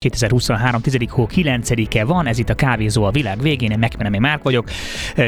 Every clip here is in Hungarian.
2023. 10. hó 9-e van, ez itt a Kávézó a világ végén, én Megmenemi Márk vagyok.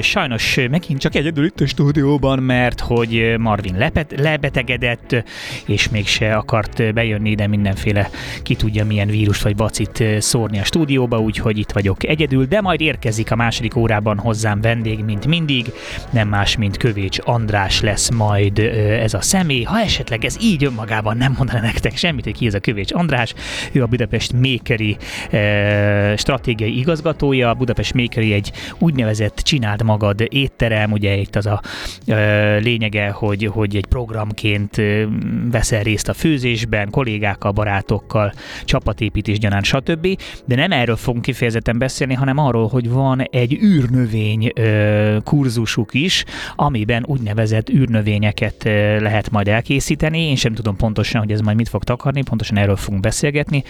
Sajnos megint csak egyedül itt a stúdióban, mert hogy Marvin lepet, lebetegedett, és mégse akart bejönni, de mindenféle ki tudja milyen vírust vagy bacit szórni a stúdióba, úgyhogy itt vagyok egyedül, de majd érkezik a második órában hozzám vendég, mint mindig, nem más, mint Kövécs András lesz majd ez a személy. Ha esetleg ez így önmagában nem mondaná nektek semmit, hogy ki ez a Kövécs András, ő a Budapest még Makeri e, stratégiai igazgatója. Budapest Makeri egy úgynevezett csináld magad étterem, ugye itt az a e, lényege, hogy, hogy egy programként e, veszel részt a főzésben, kollégákkal, barátokkal, csapatépítés gyanán, stb. De nem erről fogunk kifejezetten beszélni, hanem arról, hogy van egy űrnövény e, kurzusuk is, amiben úgynevezett űrnövényeket lehet majd elkészíteni. Én sem tudom pontosan, hogy ez majd mit fog takarni, pontosan erről fogunk beszélgetni.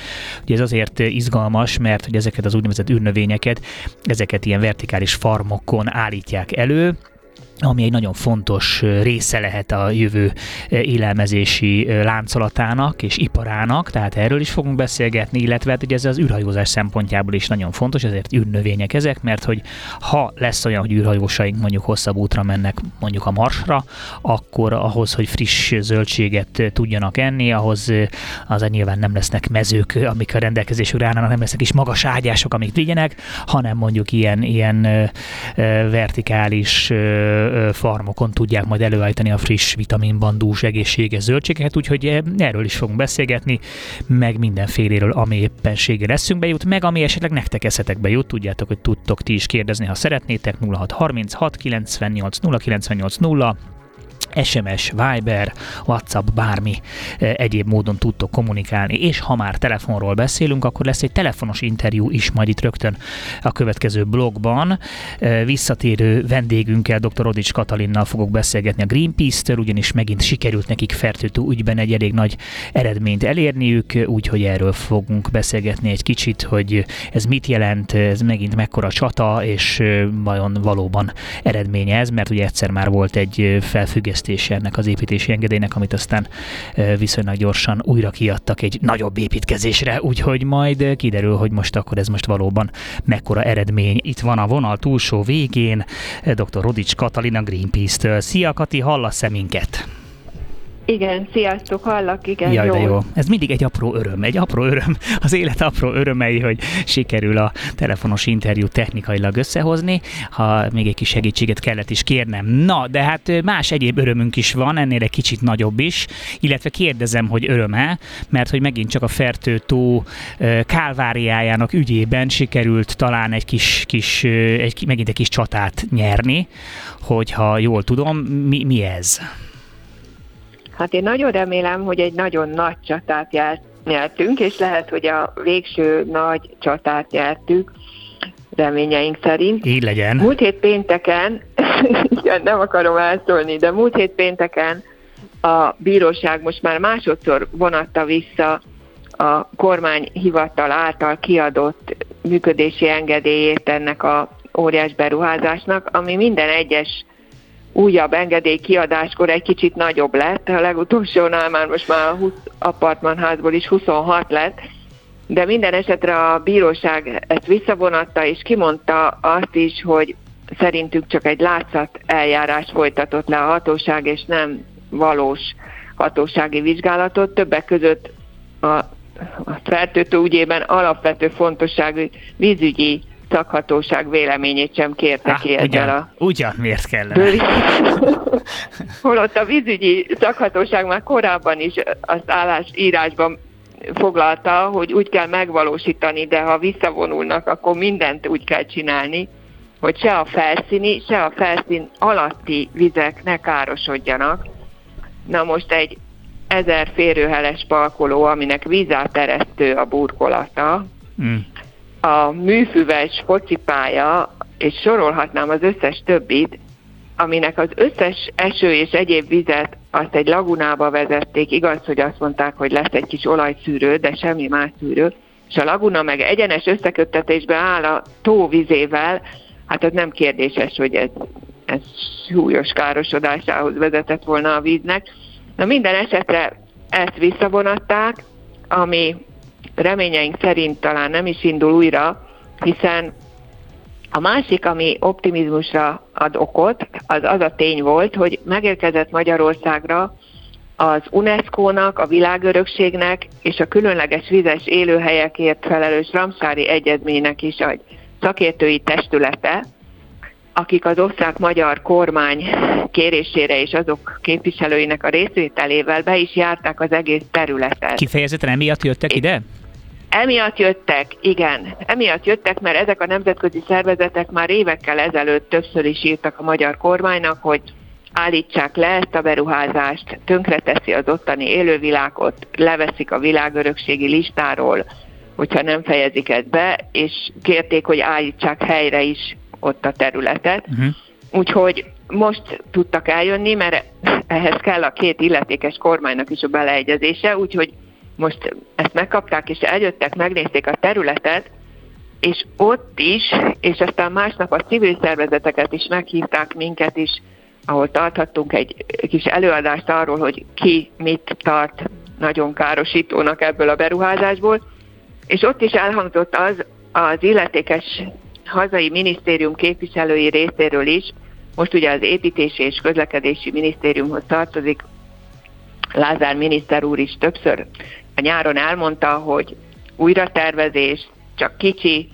Ugye ez azért azért izgalmas, mert hogy ezeket az úgynevezett űrnövényeket, ezeket ilyen vertikális farmokon állítják elő, ami egy nagyon fontos része lehet a jövő élelmezési láncolatának és iparának, tehát erről is fogunk beszélgetni, illetve hát, hogy ez az űrhajózás szempontjából is nagyon fontos, ezért űrnövények ezek, mert hogy ha lesz olyan, hogy űrhajósaink mondjuk hosszabb útra mennek mondjuk a Marsra, akkor ahhoz, hogy friss zöldséget tudjanak enni, ahhoz az nyilván nem lesznek mezők, amik a rendelkezésükre állnak, nem lesznek is magas ágyások, amik vigyenek, hanem mondjuk ilyen, ilyen vertikális farmokon tudják majd előállítani a friss vitaminbandús egészséges zöldségeket, úgyhogy erről is fogunk beszélgetni, meg mindenféléről, ami éppenséggel eszünkbe jut, meg ami esetleg nektek eszetekbe jut, tudjátok, hogy tudtok ti is kérdezni, ha szeretnétek, 0636 98 098 0 SMS, Viber, WhatsApp, bármi e, egyéb módon tudtok kommunikálni, és ha már telefonról beszélünk, akkor lesz egy telefonos interjú is majd itt rögtön a következő blogban. E, visszatérő vendégünkkel, dr. Rodics Katalinnal fogok beszélgetni a Greenpeace-től, ugyanis megint sikerült nekik fertőtő ügyben egy elég nagy eredményt elérniük, úgyhogy erről fogunk beszélgetni egy kicsit, hogy ez mit jelent, ez megint mekkora csata, és e, vajon valóban eredménye ez, mert ugye egyszer már volt egy felfüggesztés fejlesztése ennek az építési engedélynek, amit aztán viszonylag gyorsan újra kiadtak egy nagyobb építkezésre, úgyhogy majd kiderül, hogy most akkor ez most valóban mekkora eredmény. Itt van a vonal túlsó végén dr. Rodics Katalina Greenpeace-től. Szia Kati, hallasz-e minket? Igen, sziasztok, hallak, igen, Jaj, jó. de jó. Ez mindig egy apró öröm, egy apró öröm, az élet apró örömei, hogy sikerül a telefonos interjú technikailag összehozni, ha még egy kis segítséget kellett is kérnem. Na, de hát más egyéb örömünk is van, ennél egy kicsit nagyobb is, illetve kérdezem, hogy öröme, mert hogy megint csak a Fertőtó kálváriájának ügyében sikerült talán egy kis, kis egy, megint egy kis csatát nyerni, hogyha jól tudom, mi, mi ez? Hát én nagyon remélem, hogy egy nagyon nagy csatát nyertünk, és lehet, hogy a végső nagy csatát nyertük, reményeink szerint. Így legyen. Múlt hét pénteken, igen, nem akarom elszólni, de múlt hét pénteken a bíróság most már másodszor vonatta vissza a kormányhivatal által kiadott működési engedélyét ennek a óriás beruházásnak, ami minden egyes újabb engedély kiadáskor egy kicsit nagyobb lett. A legutolsónál már most már a 20 apartmanházból is 26 lett, de minden esetre a bíróság ezt visszavonatta, és kimondta azt is, hogy szerintük csak egy látszat eljárás folytatott le a hatóság, és nem valós hatósági vizsgálatot. Többek között a, a fertőtő ügyében alapvető fontosságú vízügyi szakhatóság véleményét sem kérte ki ezzel ugyan, a... Ugyan, miért kellene? Holott a vízügyi szakhatóság már korábban is az állásírásban foglalta, hogy úgy kell megvalósítani, de ha visszavonulnak, akkor mindent úgy kell csinálni, hogy se a felszíni, se a felszín alatti vizek ne károsodjanak. Na most egy ezer férőheles parkoló, aminek vízáteresztő a burkolata, mm a műfüves focipálya, és sorolhatnám az összes többit, aminek az összes eső és egyéb vizet azt egy lagunába vezették, igaz, hogy azt mondták, hogy lesz egy kis olajszűrő, de semmi más szűrő, és a laguna meg egyenes összeköttetésbe áll a tó vizével, hát az nem kérdéses, hogy ez, ez súlyos károsodásához vezetett volna a víznek. Na minden esetre ezt visszavonatták, ami reményeink szerint talán nem is indul újra, hiszen a másik, ami optimizmusra ad okot, az az a tény volt, hogy megérkezett Magyarországra az UNESCO-nak, a világörökségnek és a különleges vizes élőhelyekért felelős Ramsári Egyezménynek is egy szakértői testülete, akik az osztrák-magyar kormány kérésére és azok képviselőinek a részvételével be is járták az egész területet. Kifejezetten emiatt jöttek ide? Emiatt jöttek, igen. Emiatt jöttek, mert ezek a nemzetközi szervezetek már évekkel ezelőtt többször is írtak a magyar kormánynak, hogy állítsák le ezt a beruházást, tönkreteszi az ottani élővilágot, leveszik a világörökségi listáról, hogyha nem fejezik ezt be, és kérték, hogy állítsák helyre is ott a területet. Uh-huh. Úgyhogy most tudtak eljönni, mert ehhez kell a két illetékes kormánynak is a beleegyezése, úgyhogy most ezt megkapták, és eljöttek, megnézték a területet, és ott is, és aztán másnap a civil szervezeteket is meghívták minket is, ahol tarthattunk egy kis előadást arról, hogy ki mit tart nagyon károsítónak ebből a beruházásból, és ott is elhangzott az az illetékes hazai minisztérium képviselői részéről is, most ugye az építési és közlekedési minisztériumhoz tartozik, Lázár miniszter úr is többször a nyáron elmondta, hogy újratervezés, csak kicsi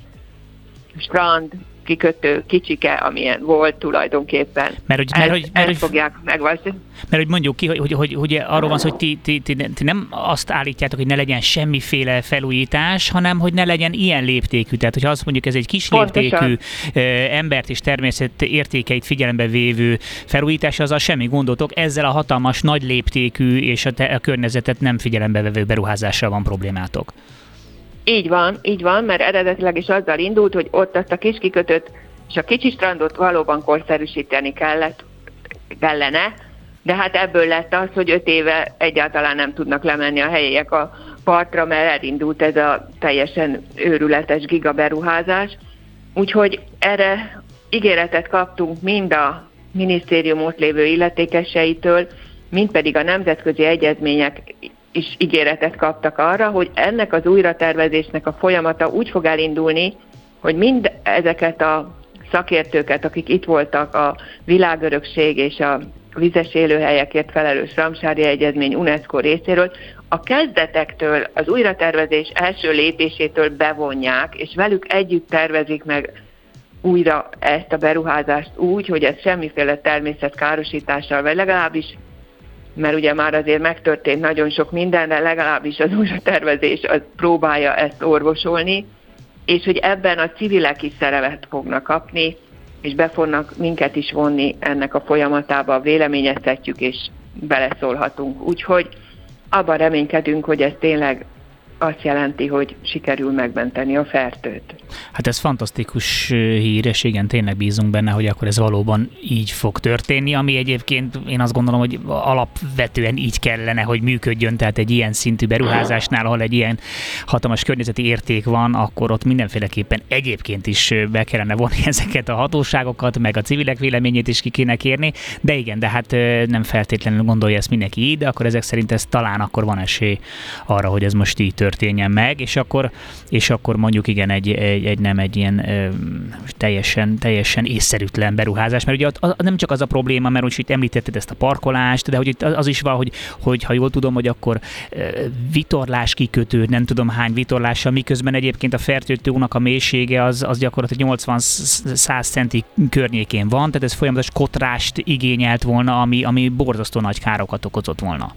strand, kikötő kicsike, amilyen volt tulajdonképpen. Mert hogy, mert, hogy, mert, ezt fogják megvalósítani. Mert hogy mondjuk ki, hogy, hogy, hogy, hogy arról van szó, hogy ti, ti, ti, ti nem azt állítjátok, hogy ne legyen semmiféle felújítás, hanem hogy ne legyen ilyen léptékű. Tehát, hogyha azt mondjuk ez egy kis Pontosan. léptékű embert és természet értékeit figyelembe vévő felújítás, az a semmi gondotok. Ezzel a hatalmas, nagy léptékű és a, te, a környezetet nem figyelembe vevő beruházással van problémátok. Így van, így van, mert eredetileg is azzal indult, hogy ott azt a kis kikötőt és a kicsi strandot valóban korszerűsíteni kellett, kellene, de hát ebből lett az, hogy öt éve egyáltalán nem tudnak lemenni a helyiek a partra, mert elindult ez a teljesen őrületes gigaberuházás. Úgyhogy erre ígéretet kaptunk mind a minisztérium ott lévő illetékeseitől, mind pedig a nemzetközi egyezmények is ígéretet kaptak arra, hogy ennek az újratervezésnek a folyamata úgy fog elindulni, hogy mind ezeket a szakértőket, akik itt voltak a világörökség és a vizes élőhelyekért felelős Ramsári Egyezmény UNESCO részéről, a kezdetektől, az újratervezés első lépésétől bevonják, és velük együtt tervezik meg újra ezt a beruházást úgy, hogy ez semmiféle természetkárosítással, vagy legalábbis mert ugye már azért megtörtént nagyon sok minden, de legalábbis az tervezés az próbálja ezt orvosolni, és hogy ebben a civilek is szerepet fognak kapni, és be fognak minket is vonni ennek a folyamatába, véleményezhetjük és beleszólhatunk. Úgyhogy abban reménykedünk, hogy ez tényleg azt jelenti, hogy sikerül megmenteni a fertőt. Hát ez fantasztikus hír, és igen, tényleg bízunk benne, hogy akkor ez valóban így fog történni, ami egyébként én azt gondolom, hogy alapvetően így kellene, hogy működjön, tehát egy ilyen szintű beruházásnál, ahol egy ilyen hatalmas környezeti érték van, akkor ott mindenféleképpen egyébként is be kellene vonni ezeket a hatóságokat, meg a civilek véleményét is ki kéne kérni, de igen, de hát nem feltétlenül gondolja ezt mindenki így, de akkor ezek szerint ez talán akkor van esély arra, hogy ez most így történjen meg, és akkor, és akkor mondjuk igen, egy, egy, egy nem egy ilyen ö, teljesen, teljesen észszerűtlen beruházás, mert ugye az, nem csak az a probléma, mert úgy itt említetted ezt a parkolást, de hogy itt az is van, hogy, hogy ha jól tudom, hogy akkor ö, vitorlás kikötő, nem tudom hány vitorlással, miközben egyébként a fertőtőnek a mélysége az, az gyakorlatilag 80-100 centi környékén van, tehát ez folyamatos kotrást igényelt volna, ami, ami borzasztó nagy károkat okozott volna,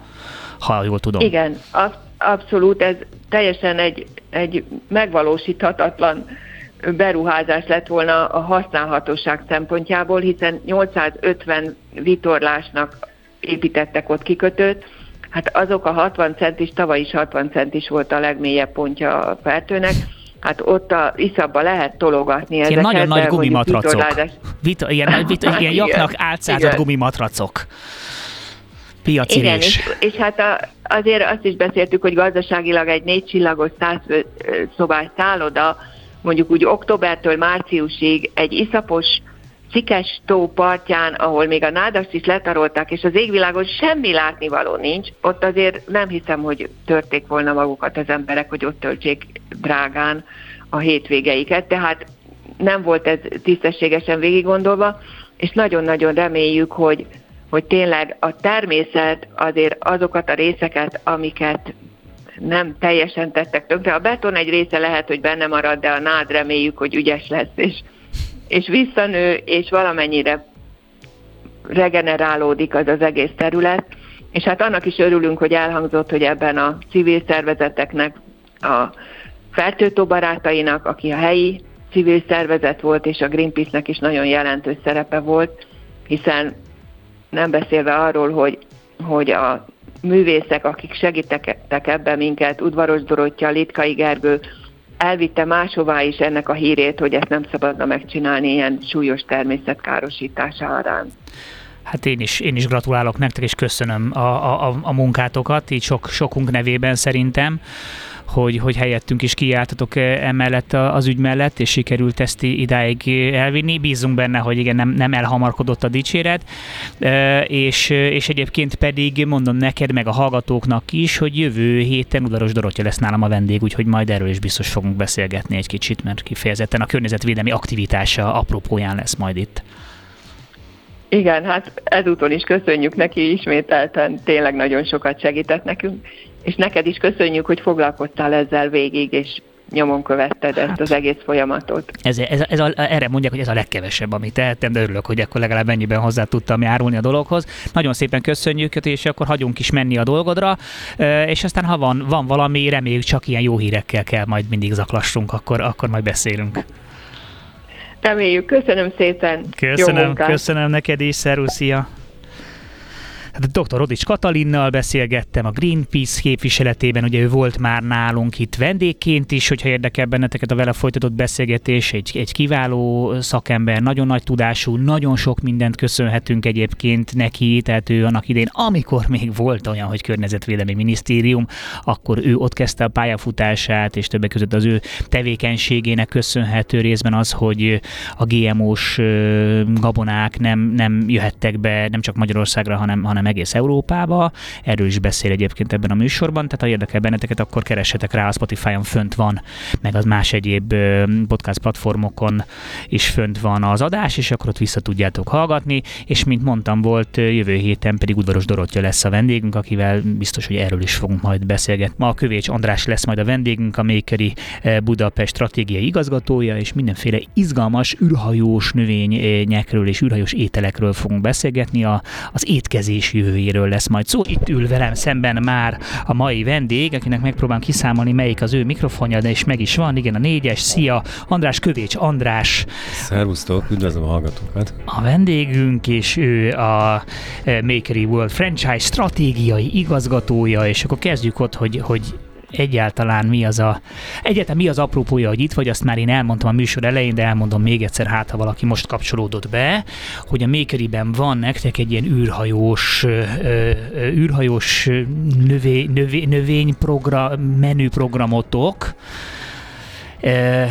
ha jól tudom. Igen, abszolút ez teljesen egy, egy megvalósíthatatlan beruházás lett volna a használhatóság szempontjából, hiszen 850 vitorlásnak építettek ott kikötőt, hát azok a 60 centis, tavaly is 60 centis volt a legmélyebb pontja a fertőnek, Hát ott a iszabba lehet tologatni ezeket. Ilyen nagyon nagy gumimatracok. Vita, ilyen, vita, ilyen jaknak átszázott gumimatracok piaci Igen, és, és hát a, azért azt is beszéltük, hogy gazdaságilag egy négy csillagos száz szobás szálloda, mondjuk úgy októbertől márciusig egy iszapos Szikes tó partján, ahol még a nádast is letarolták, és az égvilágon semmi látnivaló nincs, ott azért nem hiszem, hogy törték volna magukat az emberek, hogy ott töltsék drágán a hétvégeiket, tehát nem volt ez tisztességesen végiggondolva, és nagyon-nagyon reméljük, hogy, hogy tényleg a természet azért azokat a részeket, amiket nem teljesen tettek tönkre. A beton egy része lehet, hogy benne marad, de a nád reméljük, hogy ügyes lesz, és, és visszanő, és valamennyire regenerálódik az az egész terület. És hát annak is örülünk, hogy elhangzott, hogy ebben a civil szervezeteknek, a fertőtó barátainak, aki a helyi civil szervezet volt, és a Greenpeace-nek is nagyon jelentős szerepe volt, hiszen nem beszélve arról, hogy, hogy a művészek, akik segítettek ebben minket, Udvaros Dorottya, Litkai Gergő, elvitte máshová is ennek a hírét, hogy ezt nem szabadna megcsinálni ilyen súlyos természetkárosítása arán. Hát én is, én is gratulálok nektek, és köszönöm a, a, a munkátokat, így sok, sokunk nevében szerintem hogy, hogy helyettünk is kiálltatok eh, emellett az ügy mellett, és sikerült ezt idáig elvinni. Bízunk benne, hogy igen, nem, nem elhamarkodott a dicséret, eh, és, és egyébként pedig mondom neked, meg a hallgatóknak is, hogy jövő héten Udaros Dorottya lesz nálam a vendég, úgyhogy majd erről is biztos fogunk beszélgetni egy kicsit, mert kifejezetten a környezetvédelmi aktivitása apropóján lesz majd itt. Igen, hát ezúton is köszönjük neki ismételten, tényleg nagyon sokat segített nekünk, és neked is köszönjük, hogy foglalkoztál ezzel végig, és nyomon követted ezt hát, az egész folyamatot. Ez, ez, ez a, erre mondják, hogy ez a legkevesebb, amit tehettem, de örülök, hogy akkor legalább ennyiben hozzá tudtam járulni a dologhoz. Nagyon szépen köszönjük, és akkor hagyunk is menni a dolgodra, és aztán ha van, van valami, reméljük csak ilyen jó hírekkel kell majd mindig zaklassunk, akkor, akkor majd beszélünk. Reméljük. Köszönöm szépen. Köszönöm, köszönöm neked is. Szeruszia. Hát dr. Rodics Katalinnal beszélgettem a Greenpeace képviseletében, ugye ő volt már nálunk itt vendégként is, hogyha érdekel benneteket a vele folytatott beszélgetés, egy, egy kiváló szakember, nagyon nagy tudású, nagyon sok mindent köszönhetünk egyébként neki, tehát ő annak idén, amikor még volt olyan, hogy környezetvédelmi minisztérium, akkor ő ott kezdte a pályafutását, és többek között az ő tevékenységének köszönhető részben az, hogy a GMO-s gabonák nem, nem jöhettek be nem csak Magyarországra, hanem, hanem egész Európába. Erről is beszél egyébként ebben a műsorban, tehát ha érdekel benneteket, akkor keressetek rá, a Spotify-on fönt van, meg az más egyéb podcast platformokon is fönt van az adás, és akkor ott vissza tudjátok hallgatni, és mint mondtam, volt jövő héten pedig Udvaros Dorottya lesz a vendégünk, akivel biztos, hogy erről is fogunk majd beszélgetni. Ma a Kövécs András lesz majd a vendégünk, a Mékeri Budapest stratégiai igazgatója, és mindenféle izgalmas űrhajós növényekről és űrhajós ételekről fogunk beszélgetni, a, az étkezés jövőjéről lesz majd szó. Itt ül velem szemben már a mai vendég, akinek megpróbálom kiszámolni, melyik az ő mikrofonja, de is meg is van. Igen, a négyes. Szia! András Kövécs András. Szervusztok, üdvözlöm a hallgatókat. A vendégünk, és ő a eh, Makery World Franchise stratégiai igazgatója, és akkor kezdjük ott, hogy, hogy egyáltalán mi az a, egyáltalán mi az apropója, hogy itt vagy, azt már én elmondtam a műsor elején, de elmondom még egyszer, hát ha valaki most kapcsolódott be, hogy a Makeriben van nektek egy ilyen űrhajós, űrhajós növé, növé, növényprogram, menüprogramotok,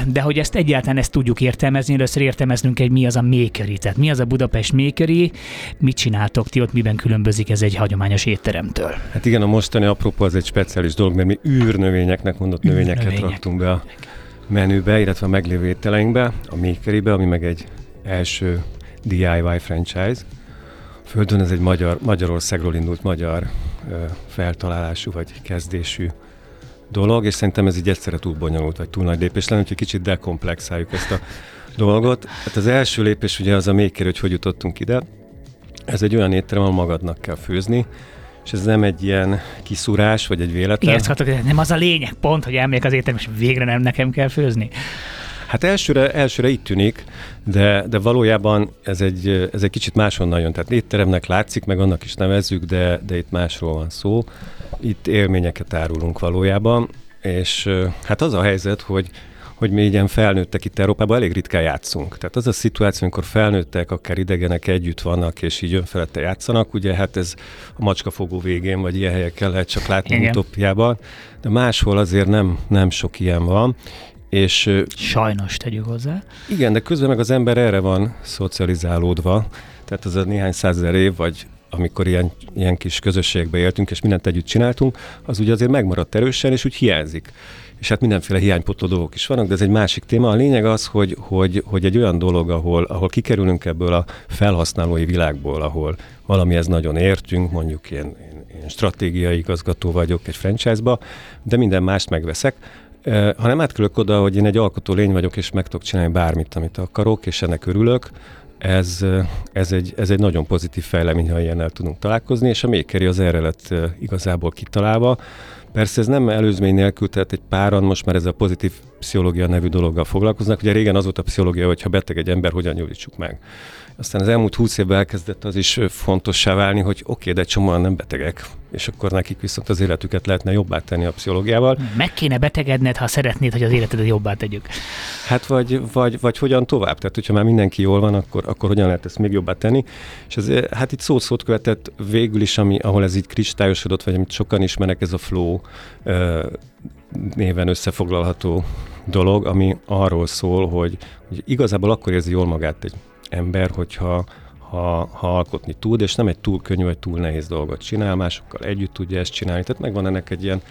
de hogy ezt egyáltalán ezt tudjuk értelmezni, először értelmeznünk egy mi az a Makeri, tehát mi az a Budapest Makeri, mit csináltok ti ott, miben különbözik ez egy hagyományos étteremtől? Hát igen, a mostani apropó az egy speciális dolog, mert mi űrnövényeknek mondott növényeket Növények. raktunk be a menübe, illetve a meglévő ételeinkbe, a Makeribe, ami meg egy első DIY franchise. Földön ez egy magyar, Magyarországról indult magyar ö, feltalálású vagy kezdésű dolog, és szerintem ez így egyszerre túl bonyolult, vagy túl nagy lépés lenne, hogy kicsit dekomplexáljuk ezt a dolgot. Hát az első lépés ugye az a maker, hogy hogy jutottunk ide. Ez egy olyan étterem, ahol magadnak kell főzni, és ez nem egy ilyen kiszúrás, vagy egy véletlen. Igen, nem az a lényeg pont, hogy elmegyek az étterem, és végre nem nekem kell főzni. Hát elsőre, elsőre így tűnik, de, de valójában ez egy, ez egy kicsit máshonnan jön. Tehát étteremnek látszik, meg annak is nevezzük, de, de itt másról van szó. Itt élményeket árulunk valójában, és hát az a helyzet, hogy hogy mi ilyen felnőttek itt Európában elég ritkán játszunk. Tehát az a szituáció, amikor felnőttek, akár idegenek együtt vannak, és így önfelette játszanak, ugye hát ez a macskafogó végén, vagy ilyen helyekkel lehet csak látni Igen. utópiában, de máshol azért nem, nem sok ilyen van, és, Sajnos tegyük hozzá. Igen, de közben meg az ember erre van szocializálódva, tehát az a néhány százezer év, vagy amikor ilyen, ilyen kis közösségbe éltünk, és mindent együtt csináltunk, az ugye azért megmaradt erősen, és úgy hiányzik. És hát mindenféle hiánypotló dolgok is vannak, de ez egy másik téma. A lényeg az, hogy, hogy, hogy egy olyan dolog, ahol, ahol kikerülünk ebből a felhasználói világból, ahol valamihez nagyon értünk, mondjuk én, én, én stratégiai igazgató vagyok egy franchise-ba, de minden mást megveszek, ha nem átkerülök oda, hogy én egy alkotó lény vagyok, és meg tudok csinálni bármit, amit akarok, és ennek örülök, ez, ez, egy, ez egy nagyon pozitív fejlemény, ha ilyennel tudunk találkozni, és a Makeri az erre lett igazából kitalálva. Persze ez nem előzmény nélkül, tehát egy páran most már ez a pozitív pszichológia nevű dologgal foglalkoznak. Ugye régen az volt a pszichológia, hogy ha beteg egy ember, hogyan gyógyítsuk meg. Aztán az elmúlt húsz évben elkezdett az is fontossá válni, hogy oké, okay, de csomóan nem betegek, és akkor nekik viszont az életüket lehetne jobbá tenni a pszichológiával. Meg kéne betegedned, ha szeretnéd, hogy az életedet jobbá tegyük. Hát vagy, vagy, vagy hogyan tovább? Tehát, hogyha már mindenki jól van, akkor, akkor hogyan lehet ezt még jobbá tenni? És ez, hát itt szót-szót követett végül is, ami, ahol ez így kristályosodott, vagy amit sokan ismernek, ez a flow néven összefoglalható dolog, ami arról szól, hogy, hogy igazából akkor érzi jól magát egy ember, hogyha ha, ha alkotni tud, és nem egy túl könnyű vagy túl nehéz dolgot csinál, másokkal együtt tudja ezt csinálni. Tehát megvan ennek egy ilyen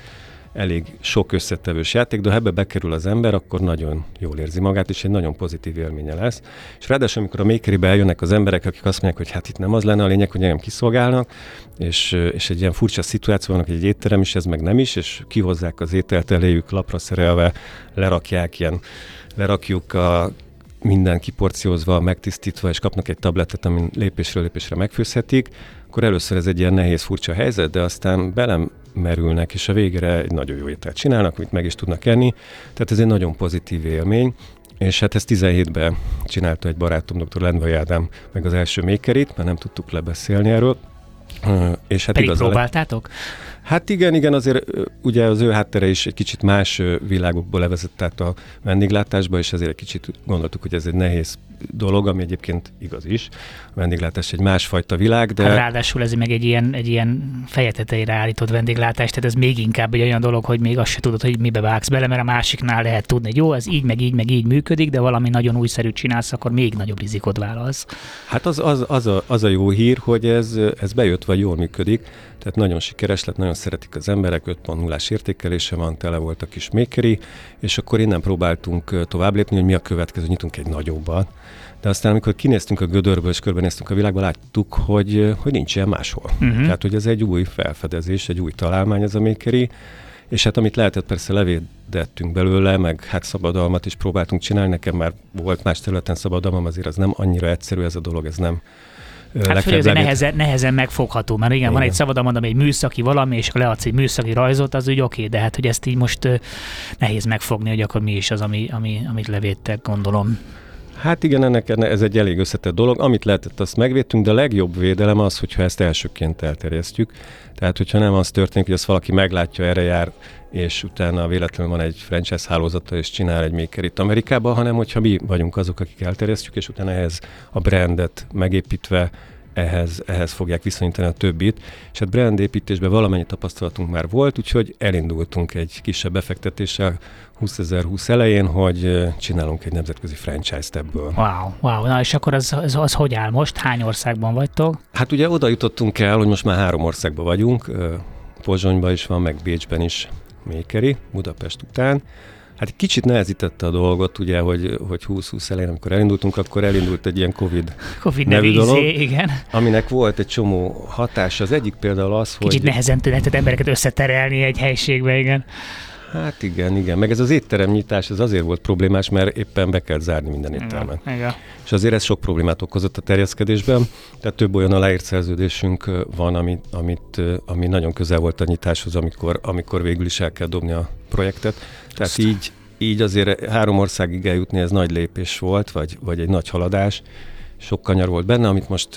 elég sok összetevős játék, de ha ebbe bekerül az ember, akkor nagyon jól érzi magát, és egy nagyon pozitív élménye lesz. És ráadásul, amikor a makerybe eljönnek az emberek, akik azt mondják, hogy hát itt nem az lenne a lényeg, hogy engem kiszolgálnak, és, és egy ilyen furcsa szituáció van, hogy egy étterem is, ez meg nem is, és kihozzák az ételt eléjük lapra szerelve, lerakják ilyen, lerakjuk a minden kiporciózva, megtisztítva, és kapnak egy tabletet, amin lépésről lépésre megfőzhetik, akkor először ez egy ilyen nehéz, furcsa helyzet, de aztán belem merülnek, és a végére egy nagyon jó ételt csinálnak, amit meg is tudnak enni. Tehát ez egy nagyon pozitív élmény, és hát ezt 17-ben csinálta egy barátom, dr. Lendvai Ádám, meg az első mékerit, mert nem tudtuk lebeszélni erről. És hát Pedig próbáltátok? Le... Hát igen, igen, azért ugye az ő háttere is egy kicsit más világokból levezett át a vendéglátásba, és ezért egy kicsit gondoltuk, hogy ez egy nehéz dolog, ami egyébként igaz is. A vendéglátás egy másfajta világ, de... Hát ráadásul ez meg egy ilyen, egy ilyen fejeteteire állított vendéglátás, tehát ez még inkább egy olyan dolog, hogy még azt se tudod, hogy mibe vágsz bele, mert a másiknál lehet tudni, hogy jó, ez így, meg így, meg így működik, de valami nagyon újszerű csinálsz, akkor még nagyobb rizikot vállalsz. Hát az, az, az, a, az a jó hír, hogy ez, ez bejött, vagy jól működik, tehát nagyon sikeres lett, nagyon szeretik az emberek, 5.0-ás értékelése van, tele volt a kis makeri, és akkor innen próbáltunk tovább lépni, hogy mi a következő, nyitunk egy nagyobbat. De aztán, amikor kinéztünk a gödörből és körbenéztünk a világba, láttuk, hogy, hogy nincs ilyen máshol. Uh-huh. Tehát, hogy ez egy új felfedezés, egy új találmány ez a makeri, és hát amit lehetett, persze levédettünk belőle, meg hát szabadalmat is próbáltunk csinálni. Nekem már volt más területen szabadalmam, azért az nem annyira egyszerű ez a dolog, ez nem Hát főleg ez nehezen, nehezen megfogható, mert igen, igen. van egy szabadalom, ami egy műszaki valami, és akkor leadsz egy műszaki rajzot, az úgy oké, de hát hogy ezt így most nehéz megfogni, hogy akkor mi is az, ami, ami, amit levédtek, gondolom. Hát igen, ennek ez egy elég összetett dolog. Amit lehetett, azt megvédtünk, de a legjobb védelem az, hogyha ezt elsőként elterjesztjük. Tehát, hogyha nem az történik, hogy azt valaki meglátja, erre jár, és utána véletlenül van egy franchise hálózata, és csinál egy maker itt Amerikában, hanem hogyha mi vagyunk azok, akik elterjesztjük, és utána ehhez a brandet megépítve ehhez, ehhez fogják viszonyítani a többit. És hát brand építésben valamennyi tapasztalatunk már volt, úgyhogy elindultunk egy kisebb befektetéssel 2020 elején, hogy csinálunk egy nemzetközi franchise-t ebből. Wow, wow. Na és akkor az, az, az hogy áll most? Hány országban vagytok? Hát ugye oda jutottunk el, hogy most már három országban vagyunk. Pozsonyban is van, meg Bécsben is Mékeri, Budapest után. Hát kicsit nehezítette a dolgot, ugye, hogy, hogy 20-20 elején, amikor elindultunk, akkor elindult egy ilyen Covid, COVID nevű dolog, igen. aminek volt egy csomó hatása. Az egyik például az, hogy... Kicsit nehezen lehetett embereket összeterelni egy helységbe, igen. Hát igen, igen. Meg ez az étterem nyitás, ez azért volt problémás, mert éppen be kell zárni minden éttermet. Igen, igen. És azért ez sok problémát okozott a terjeszkedésben. Tehát több olyan aláírt szerződésünk van, amit, amit, ami nagyon közel volt a nyitáshoz, amikor, amikor végül is el kell dobni a projektet. Tehát Azt. így, így azért három országig eljutni, ez nagy lépés volt, vagy, vagy egy nagy haladás. Sok kanyar volt benne, amit most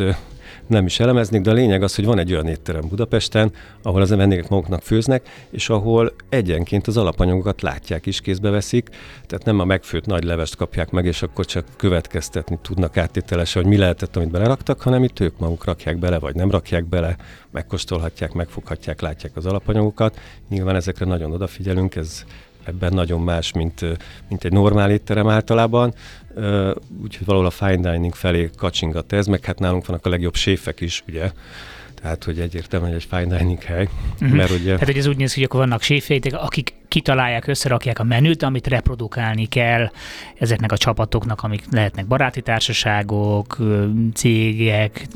nem is elemeznék, de a lényeg az, hogy van egy olyan étterem Budapesten, ahol az vendégek maguknak főznek, és ahol egyenként az alapanyagokat látják is, kézbe veszik, tehát nem a megfőtt nagy levest kapják meg, és akkor csak következtetni tudnak áttételesen, hogy mi lehetett, amit beleraktak, hanem itt ők maguk rakják bele, vagy nem rakják bele, megkóstolhatják, megfoghatják, látják az alapanyagokat. Nyilván ezekre nagyon odafigyelünk, ez ebben nagyon más, mint, mint egy normál étterem általában, úgyhogy valahol a fine dining felé kacsingat ez, meg hát nálunk vannak a legjobb séfek is, ugye, tehát, hogy egyértelműen egy fine dining hely. Uh-huh. Mert ugye... Tehát, hogy ez úgy néz ki, hogy akkor vannak séfjeitek, akik kitalálják, összerakják a menüt, amit reprodukálni kell ezeknek a csapatoknak, amik lehetnek baráti társaságok, cégek,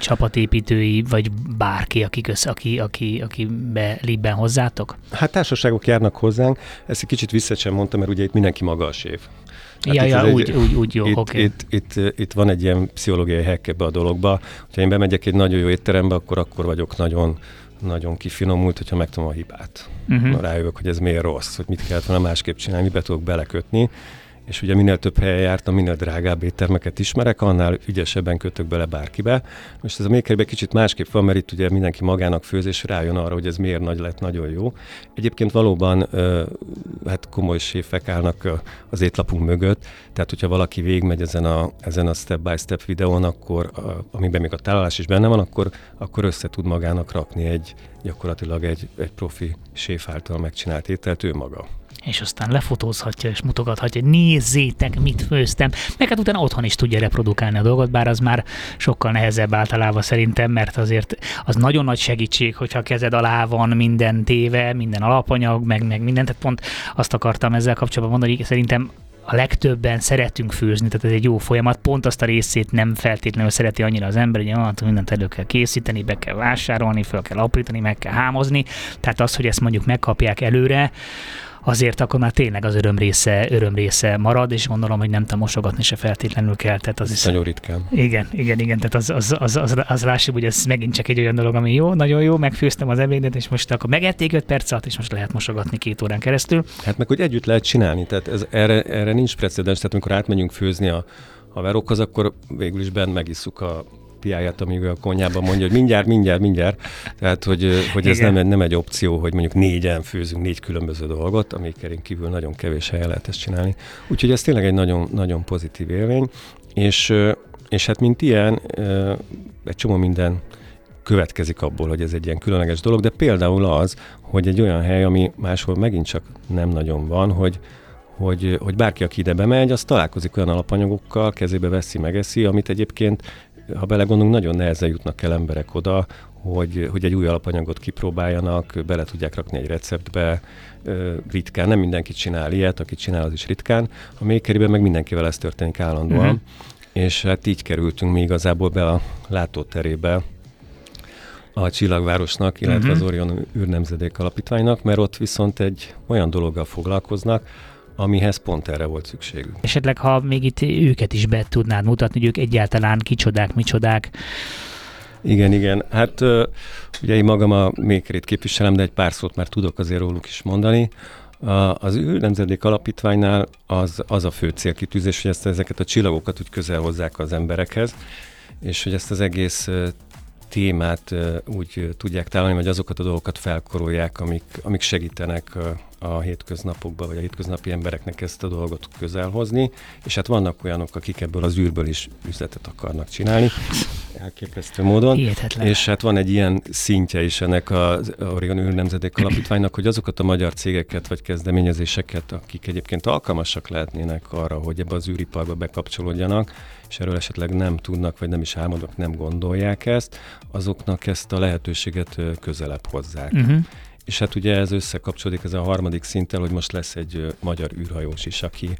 csapatépítői, vagy bárki, akik össze, aki, aki, aki belibben hozzátok? Hát társaságok járnak hozzánk, ezt egy kicsit vissza sem mondtam, mert ugye itt mindenki maga a séf. Hát ja, ja, úgy, egy, úgy, úgy jó, itt, okay. itt, itt, itt, van egy ilyen pszichológiai hack ebbe a dologba. Ha én bemegyek egy nagyon jó étterembe, akkor akkor vagyok nagyon nagyon kifinomult, hogyha megtudom a hibát. Uh-huh. Rájövök, hogy ez miért rossz, hogy mit kellett volna másképp csinálni, mibe tudok belekötni és ugye minél több helyen jártam, minél drágább éttermeket ismerek, annál ügyesebben kötök bele bárkibe. Most ez a makerben kicsit másképp van, mert itt ugye mindenki magának főz, és rájön arra, hogy ez miért nagy lett, nagyon jó. Egyébként valóban hát komoly séfek állnak az étlapunk mögött, tehát hogyha valaki végigmegy ezen a, ezen a step-by-step videón, akkor, amiben még a tálalás is benne van, akkor, akkor össze tud magának rakni egy gyakorlatilag egy, egy profi séf által megcsinált ételt ő maga és aztán lefotózhatja és mutogathatja, hogy nézzétek, mit főztem, meg hát utána otthon is tudja reprodukálni a dolgot, bár az már sokkal nehezebb általában szerintem, mert azért az nagyon nagy segítség, hogyha a kezed alá van minden téve, minden alapanyag, meg, meg minden, tehát pont azt akartam ezzel kapcsolatban mondani, hogy szerintem a legtöbben szeretünk főzni, tehát ez egy jó folyamat, pont azt a részét nem feltétlenül szereti annyira az ember, hogy ah, mindent elő kell készíteni, be kell vásárolni, fel kell aprítani, meg kell hámozni, tehát az, hogy ezt mondjuk megkapják előre, azért akkor már tényleg az öröm része, öröm része marad, és gondolom, hogy nem tudom, mosogatni se feltétlenül kell. Tehát az is, nagyon ritkán. Igen, igen, igen, tehát az, az, az, az, az lássuk, hogy ez megint csak egy olyan dolog, ami jó, nagyon jó, megfőztem az ebédet, és most akkor megették 5 perc alatt, és most lehet mosogatni két órán keresztül. Hát meg, hogy együtt lehet csinálni, tehát ez, erre, erre nincs precedens, tehát amikor átmegyünk főzni a haverokhoz, akkor végül is bent megisszuk a piáját, amíg a konyhában mondja, hogy mindjárt, mindjárt, mindjárt. Tehát, hogy, hogy ez nem, nem egy opció, hogy mondjuk négyen főzünk négy különböző dolgot, amikkel kívül nagyon kevés helyen lehet ezt csinálni. Úgyhogy ez tényleg egy nagyon, nagyon pozitív élmény, és, és hát mint ilyen, egy csomó minden következik abból, hogy ez egy ilyen különleges dolog, de például az, hogy egy olyan hely, ami máshol megint csak nem nagyon van, hogy, hogy, hogy bárki, aki ide bemegy, az találkozik olyan alapanyagokkal, kezébe veszi, megeszi, amit egyébként ha belegondolunk, nagyon nehezen jutnak el emberek oda, hogy, hogy egy új alapanyagot kipróbáljanak, bele tudják rakni egy receptbe, ritkán, nem mindenki csinál ilyet, aki csinál, az is ritkán. A Makeriben meg mindenkivel ez történik állandóan, uh-huh. és hát így kerültünk mi igazából be a látóterébe a Csillagvárosnak, illetve uh-huh. az Orion űrnemzedék alapítványnak, mert ott viszont egy olyan dologgal foglalkoznak, amihez pont erre volt szükségünk. Esetleg, ha még itt őket is be tudnád mutatni, hogy ők egyáltalán kicsodák, micsodák, igen, igen. Hát ugye én magam a Makerit képviselem, de egy pár szót már tudok azért róluk is mondani. Az ő nemzedék alapítványnál az, az a fő célkitűzés, hogy ezt, ezeket a csillagokat úgy közel hozzák az emberekhez, és hogy ezt az egész témát úgy tudják találni, hogy azokat a dolgokat felkorolják, amik, amik segítenek a hétköznapokban, vagy a hétköznapi embereknek ezt a dolgot közel hozni, és hát vannak olyanok, akik ebből az űrből is üzletet akarnak csinálni, elképesztő módon. Hihetetlen. És hát van egy ilyen szintje is ennek az Oregon űr nemzedék alapítványnak, hogy azokat a magyar cégeket vagy kezdeményezéseket, akik egyébként alkalmasak lehetnének arra, hogy ebbe az űriparba bekapcsolódjanak, és erről esetleg nem tudnak, vagy nem is álmodnak, nem gondolják ezt, azoknak ezt a lehetőséget közelebb hozzák. Uh-huh. És hát ugye ez összekapcsolódik ez a harmadik szinttel, hogy most lesz egy magyar űrhajós is, aki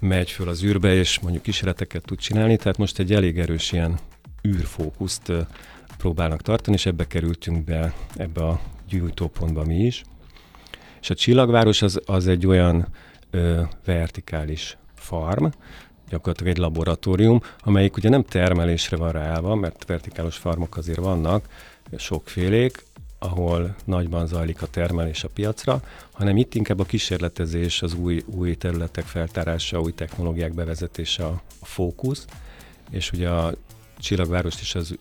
megy föl az űrbe, és mondjuk kísérleteket tud csinálni, tehát most egy elég erős ilyen űrfókuszt próbálnak tartani, és ebbe kerültünk be ebbe a gyújtópontba mi is. És a csillagváros az, az egy olyan ö, vertikális farm, gyakorlatilag egy laboratórium, amelyik ugye nem termelésre van ráállva, mert vertikális farmok azért vannak, sokfélék, ahol nagyban zajlik a termelés a piacra, hanem itt inkább a kísérletezés, az új, új területek feltárása, új technológiák bevezetése a, a fókusz, és ugye a Csillagvárost is az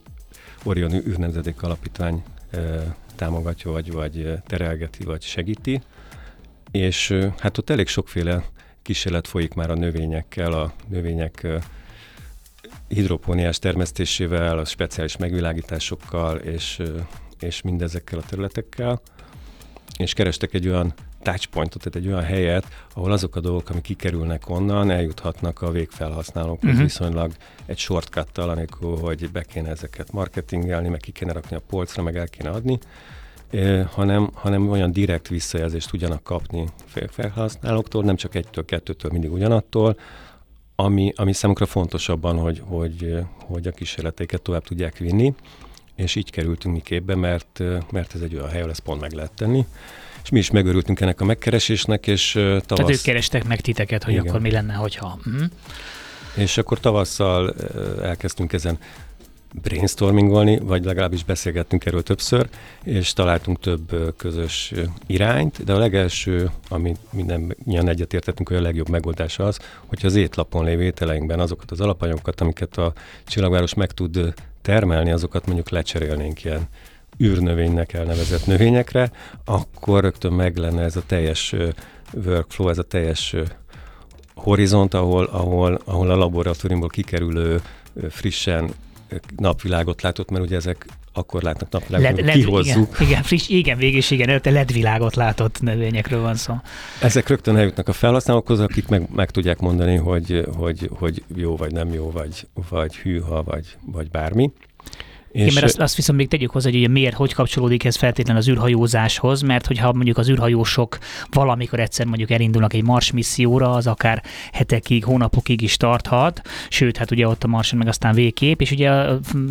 Orion űrnemzedék alapítvány e, támogatja, vagy, vagy terelgeti, vagy segíti, és e, hát ott elég sokféle kísérlet folyik már a növényekkel, a növények e, hidropóniás termesztésével, a speciális megvilágításokkal, és és mindezekkel a területekkel. és kerestek egy olyan touchpointot, tehát egy olyan helyet, ahol azok a dolgok, amik kikerülnek onnan, eljuthatnak a végfelhasználókhoz uh-huh. viszonylag egy shortcuttal, amikor hogy be kéne ezeket marketingelni, meg ki kéne rakni a polcra, meg el kéne adni, eh, hanem, hanem olyan direkt visszajelzést tudjanak kapni felhasználóktól, nem csak egytől, kettőtől, mindig ugyanattól, ami, ami számukra fontosabban, hogy, hogy, hogy a kísérleteiket tovább tudják vinni, és így kerültünk mi képbe, mert, mert ez egy olyan hely, ahol ezt pont meg lehet tenni. És mi is megörültünk ennek a megkeresésnek, és tavasz... Tehát ők kerestek meg titeket, hogy Igen. akkor mi lenne, hogyha... Hm? És akkor tavasszal elkezdtünk ezen brainstormingolni, vagy legalábbis beszélgettünk erről többször, és találtunk több közös irányt, de a legelső, ami minden ilyen egyetértettünk, hogy a legjobb megoldás az, hogyha az étlapon lévő ételeinkben azokat az alapanyagokat, amiket a csillagváros meg tud termelni, azokat mondjuk lecserélnénk ilyen űrnövénynek elnevezett növényekre, akkor rögtön meg lenne ez a teljes workflow, ez a teljes horizont, ahol, ahol, ahol a laboratóriumból kikerülő frissen napvilágot látott, mert ugye ezek akkor látnak napvilágot, led, led, kihozzuk. Igen, igen, friss, igen, végig igen, előtte ledvilágot látott növényekről van szó. Ezek rögtön eljutnak a felhasználókhoz, akik meg, meg tudják mondani, hogy, hogy, hogy jó vagy nem jó, vagy, vagy hűha, vagy, vagy bármi. És Igen, mert azt, azt viszont még tegyük hozzá, hogy ugye miért, hogy kapcsolódik ez feltétlenül az űrhajózáshoz, mert hogyha mondjuk az űrhajósok valamikor egyszer mondjuk elindulnak egy Mars misszióra, az akár hetekig, hónapokig is tarthat, sőt, hát ugye ott a Marson meg aztán végkép, és ugye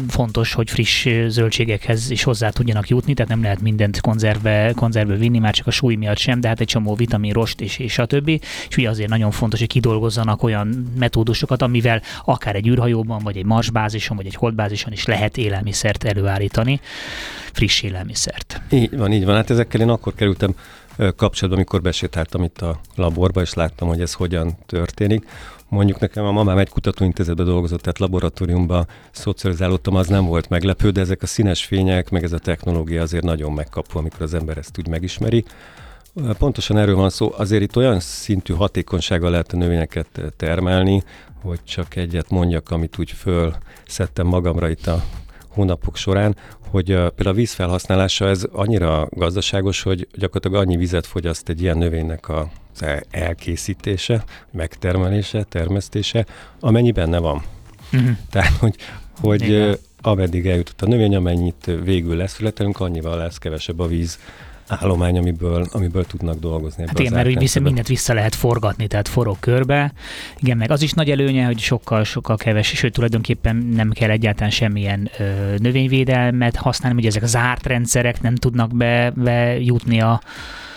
fontos, hogy friss zöldségekhez is hozzá tudjanak jutni, tehát nem lehet mindent konzervbe, konzervbe vinni, már csak a súly miatt sem, de hát egy csomó vitamin, rost és, és a többi. És ugye azért nagyon fontos, hogy kidolgozzanak olyan metódusokat, amivel akár egy űrhajóban, vagy egy Mars bázison, vagy egy holdbázison is lehet élelmi élelmiszert előállítani, friss élelmiszert. Így van, így van. Hát ezekkel én akkor kerültem kapcsolatban, amikor besétáltam itt a laborba, és láttam, hogy ez hogyan történik. Mondjuk nekem a mamám egy kutatóintézetben dolgozott, tehát laboratóriumban szocializálódtam, az nem volt meglepő, de ezek a színes fények, meg ez a technológia azért nagyon megkapó, amikor az ember ezt úgy megismeri. Pontosan erről van szó, azért itt olyan szintű hatékonysággal lehet a növényeket termelni, hogy csak egyet mondjak, amit úgy fölszedtem magamra itt a hónapok során, hogy például a vízfelhasználása ez annyira gazdaságos, hogy gyakorlatilag annyi vizet fogyaszt egy ilyen növénynek a elkészítése, megtermelése, termesztése, amennyi benne van. Uh-huh. Tehát, hogy, hogy uh, ameddig eljutott a növény, amennyit végül lesz születelünk, annyival lesz kevesebb a víz állomány, amiből, amiből tudnak dolgozni. Hát igen, mert úgy vissza, mindent vissza lehet forgatni, tehát forog körbe. Igen, meg az is nagy előnye, hogy sokkal, sokkal keves, sőt tulajdonképpen nem kell egyáltalán semmilyen ö, növényvédelmet használni, hogy ezek zárt rendszerek nem tudnak be, bejutni a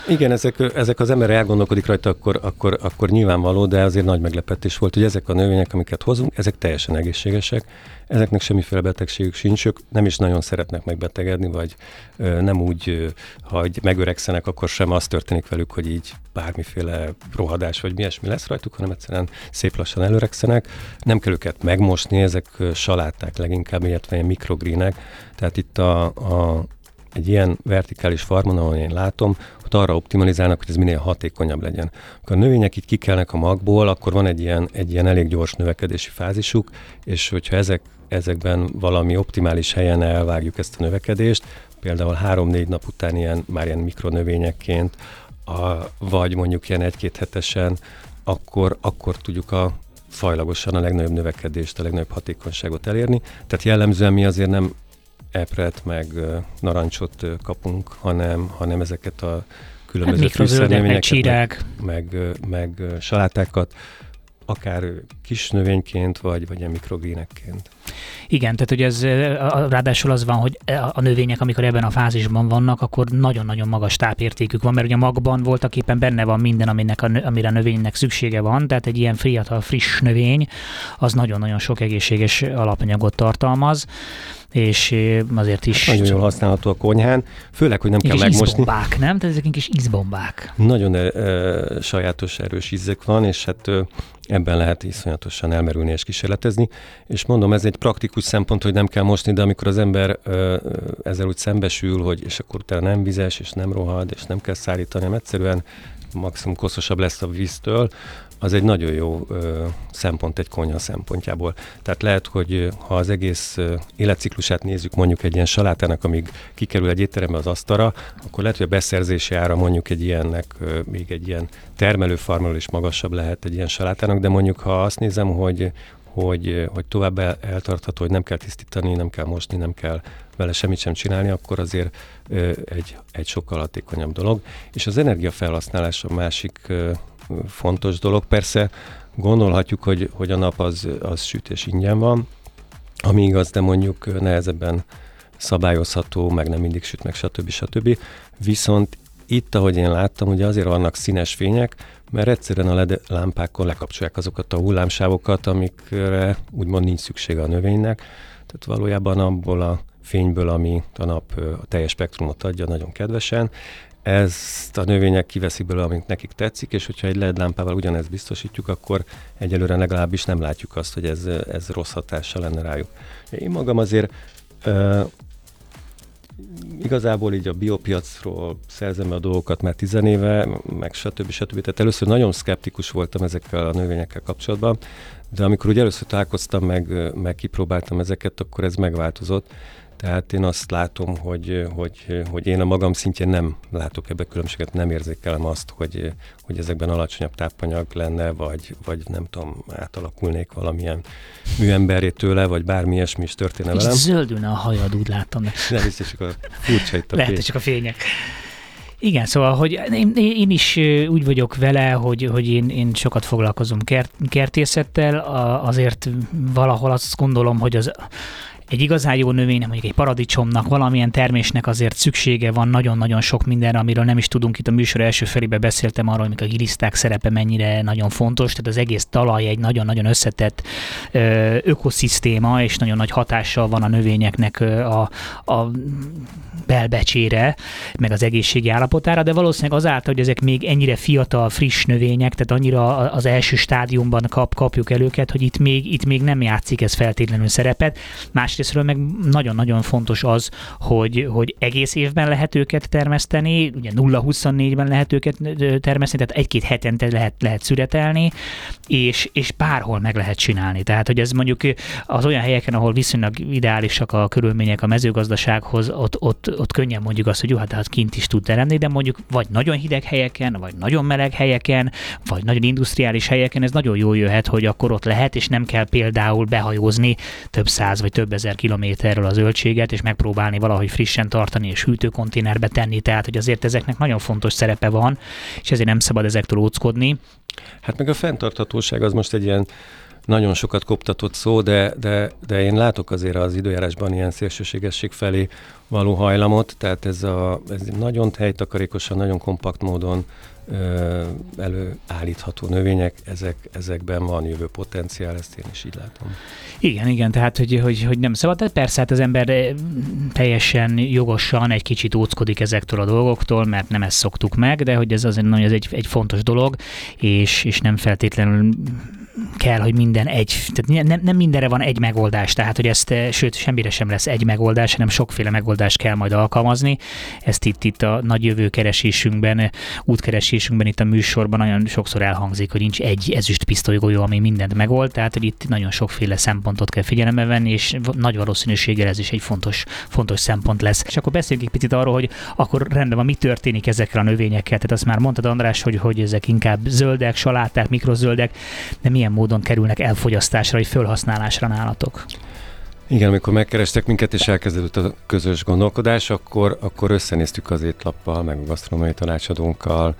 igen, ezek, ezek az ember elgondolkodik rajta, akkor, akkor, akkor nyilvánvaló, de azért nagy meglepetés volt, hogy ezek a növények, amiket hozunk, ezek teljesen egészségesek, ezeknek semmiféle betegségük sincs, ők nem is nagyon szeretnek megbetegedni, vagy nem úgy, ha megöregszenek, akkor sem az történik velük, hogy így bármiféle rohadás vagy mi ilyesmi lesz rajtuk, hanem egyszerűen szép lassan előregszenek. Nem kell őket megmosni, ezek saláták leginkább, illetve ilyen mikrogrínek. Tehát itt a, a, egy ilyen vertikális farmon, ahol én látom, ott arra optimalizálnak, hogy ez minél hatékonyabb legyen. Akkor a növények itt kikelnek a magból, akkor van egy ilyen, egy ilyen elég gyors növekedési fázisuk, és hogyha ezek, ezekben valami optimális helyen elvágjuk ezt a növekedést, például három-négy nap után ilyen, már ilyen mikronövényekként, a, vagy mondjuk ilyen egy-két hetesen, akkor, akkor tudjuk a fajlagosan a legnagyobb növekedést, a legnagyobb hatékonyságot elérni. Tehát jellemzően mi azért nem epret, meg narancsot kapunk, hanem, hanem ezeket a különböző hát fűszernövényeket, meg, meg, meg salátákat, akár kis növényként, vagy, vagy ilyen mikrogénekként. Igen, tehát hogy ez ráadásul az van, hogy a növények, amikor ebben a fázisban vannak, akkor nagyon-nagyon magas tápértékük van, mert ugye a magban voltak éppen benne van minden, aminek a, amire a növénynek szüksége van, tehát egy ilyen fiatal, friss növény, az nagyon-nagyon sok egészséges alapanyagot tartalmaz és azért is... Nagyon jól használható a konyhán, főleg, hogy nem kell megmosni. Ízbombák, nem? Tehát ezek kis ízbombák. Nagyon e, sajátos, erős ízek van, és hát e, ebben lehet iszonyatosan elmerülni és kísérletezni. És mondom, ez egy praktikus szempont, hogy nem kell mosni, de amikor az ember e, ezzel úgy szembesül, hogy és akkor utána nem vizes, és nem rohad, és nem kell szállítani, hanem egyszerűen maximum koszosabb lesz a víztől, az egy nagyon jó ö, szempont egy konyha szempontjából. Tehát lehet, hogy ha az egész ö, életciklusát nézzük mondjuk egy ilyen salátának, amíg kikerül egy étterembe az asztalra, akkor lehet, hogy a beszerzési ára mondjuk egy ilyennek, ö, még egy ilyen termelőfarmról is magasabb lehet egy ilyen salátának, de mondjuk ha azt nézem, hogy, hogy, hogy tovább eltartható, hogy nem kell tisztítani, nem kell mosni, nem kell vele semmit sem csinálni, akkor azért ö, egy, egy sokkal hatékonyabb dolog. És az energiafelhasználás a másik ö, fontos dolog. Persze gondolhatjuk, hogy, hogy a nap az, az sütés ingyen van, ami igaz, de mondjuk nehezebben szabályozható, meg nem mindig süt, meg stb. stb. Viszont itt, ahogy én láttam, ugye azért vannak színes fények, mert egyszerűen a LED lámpákon lekapcsolják azokat a hullámsávokat, amikre úgymond nincs szüksége a növénynek. Tehát valójában abból a fényből, ami a nap a teljes spektrumot adja, nagyon kedvesen, ezt a növények kiveszik belőle, amint nekik tetszik, és hogyha egy LED lámpával ugyanezt biztosítjuk, akkor egyelőre legalábbis nem látjuk azt, hogy ez, ez rossz hatással lenne rájuk. Én magam azért uh, igazából így a biopiacról szerzem a dolgokat már tizenéve, meg stb. stb. Tehát először nagyon szkeptikus voltam ezekkel a növényekkel kapcsolatban, de amikor ugye először találkoztam, meg, meg kipróbáltam ezeket, akkor ez megváltozott. Tehát én azt látom, hogy, hogy, hogy én a magam szintjén nem látok ebbe különbséget, nem érzékelem azt, hogy, hogy ezekben alacsonyabb tápanyag lenne, vagy, vagy nem tudom, átalakulnék valamilyen műemberét tőle, vagy bármi ilyesmi is történne velem. zöldülne a hajad, úgy látom. Nem, ez csak a furcsa itt a Lehet, fény. csak a fények. Igen, szóval, hogy én, én is úgy vagyok vele, hogy, hogy én, én sokat foglalkozom kert, kertészettel, azért valahol azt gondolom, hogy az egy igazán jó növénynek, mondjuk egy paradicsomnak, valamilyen termésnek azért szüksége van nagyon-nagyon sok mindenre, amiről nem is tudunk. Itt a műsor első felébe beszéltem arról, hogy a giliszták szerepe mennyire nagyon fontos, tehát az egész talaj egy nagyon-nagyon összetett ö, ökoszisztéma, és nagyon nagy hatással van a növényeknek a, a belbecsére, meg az egészségi állapotára, de valószínűleg azáltal, hogy ezek még ennyire fiatal, friss növények, tehát annyira az első stádiumban kap, kapjuk el őket, hogy itt még, itt még nem játszik ez feltétlenül szerepet. Más másrésztről meg nagyon-nagyon fontos az, hogy, hogy egész évben lehet őket termeszteni, ugye 0-24-ben lehet őket termeszteni, tehát egy-két hetente lehet, lehet szüretelni, és, és bárhol meg lehet csinálni. Tehát, hogy ez mondjuk az olyan helyeken, ahol viszonylag ideálisak a körülmények a mezőgazdasághoz, ott, ott, ott könnyen mondjuk azt, hogy jó, hát, hát kint is tud teremni, de mondjuk vagy nagyon hideg helyeken, vagy nagyon meleg helyeken, vagy nagyon industriális helyeken, ez nagyon jól jöhet, hogy akkor ott lehet, és nem kell például behajózni több száz vagy több ezer ezer kilométerről a zöldséget, és megpróbálni valahogy frissen tartani és hűtőkonténerbe tenni, tehát hogy azért ezeknek nagyon fontos szerepe van, és ezért nem szabad ezektől óckodni. Hát meg a fenntarthatóság az most egy ilyen nagyon sokat koptatott szó, de, de, de én látok azért az időjárásban ilyen szélsőségesség felé való hajlamot, tehát ez, a, ez nagyon helytakarékosan, nagyon kompakt módon előállítható növények, ezek, ezekben van jövő potenciál, ezt én is így látom. Igen, igen, tehát hogy, hogy, hogy nem szabad, de persze hát az ember teljesen jogosan egy kicsit óckodik ezektől a dolgoktól, mert nem ezt szoktuk meg, de hogy ez azért ez egy, egy fontos dolog, és, és nem feltétlenül kell, hogy minden egy, tehát nem, nem mindenre van egy megoldás, tehát hogy ezt, sőt, semmire sem lesz egy megoldás, hanem sokféle megoldást kell majd alkalmazni. Ezt itt, itt a nagy jövő keresésünkben, útkeresésünkben itt a műsorban nagyon sokszor elhangzik, hogy nincs egy ezüst pisztolygolyó, ami mindent megold, tehát hogy itt nagyon sokféle szempontot kell figyelembe venni, és nagy valószínűséggel ez is egy fontos, fontos szempont lesz. És akkor beszéljünk egy picit arról, hogy akkor rendben van, mi történik ezekkel a növényekkel. Tehát azt már mondtad, András, hogy, hogy ezek inkább zöldek, saláták, mikrozöldek, de milyen módon kerülnek elfogyasztásra vagy felhasználásra nálatok? Igen, amikor megkerestek minket, és elkezdődött a közös gondolkodás, akkor, akkor összenéztük az étlappal, meg a gasztronómiai tanácsadónkkal,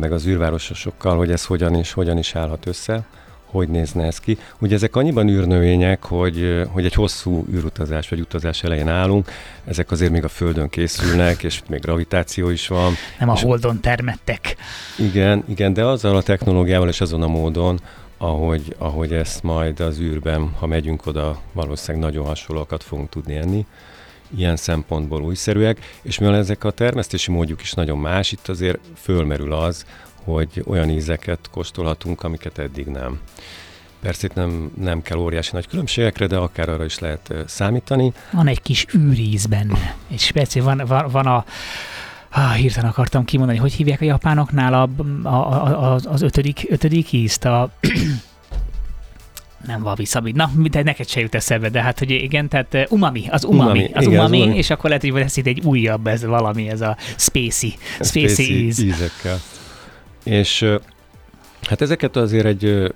meg az űrvárososokkal, hogy ez hogyan is, hogyan is állhat össze, hogy nézne ez ki. Ugye ezek annyiban űrnövények, hogy, hogy egy hosszú űrutazás vagy utazás elején állunk, ezek azért még a Földön készülnek, és még gravitáció is van. Nem a Holdon termettek. Igen, igen, de azzal a technológiával és azon a módon, ahogy, ahogy ezt majd az űrben, ha megyünk oda, valószínűleg nagyon hasonlókat fogunk tudni enni. Ilyen szempontból újszerűek, és mivel ezek a termesztési módjuk is nagyon más, itt azért fölmerül az, hogy olyan ízeket kóstolhatunk, amiket eddig nem. Persze itt nem, nem kell óriási nagy különbségekre, de akár arra is lehet számítani. Van egy kis űríz benne. Egy speciál, van, van, van a Ah, hirtelen akartam kimondani, hogy hívják a japánoknál a, a, a, az ötödik, ötödik ízt, a nem wabi sabi. Na, de neked se jut eszembe, de hát, hogy igen, tehát umami, az umami, umami az igen, umami, umami, és akkor lehet, hogy lesz itt egy újabb, ez valami, ez a spacey, spacey íz. ízekkel. És hát ezeket azért egy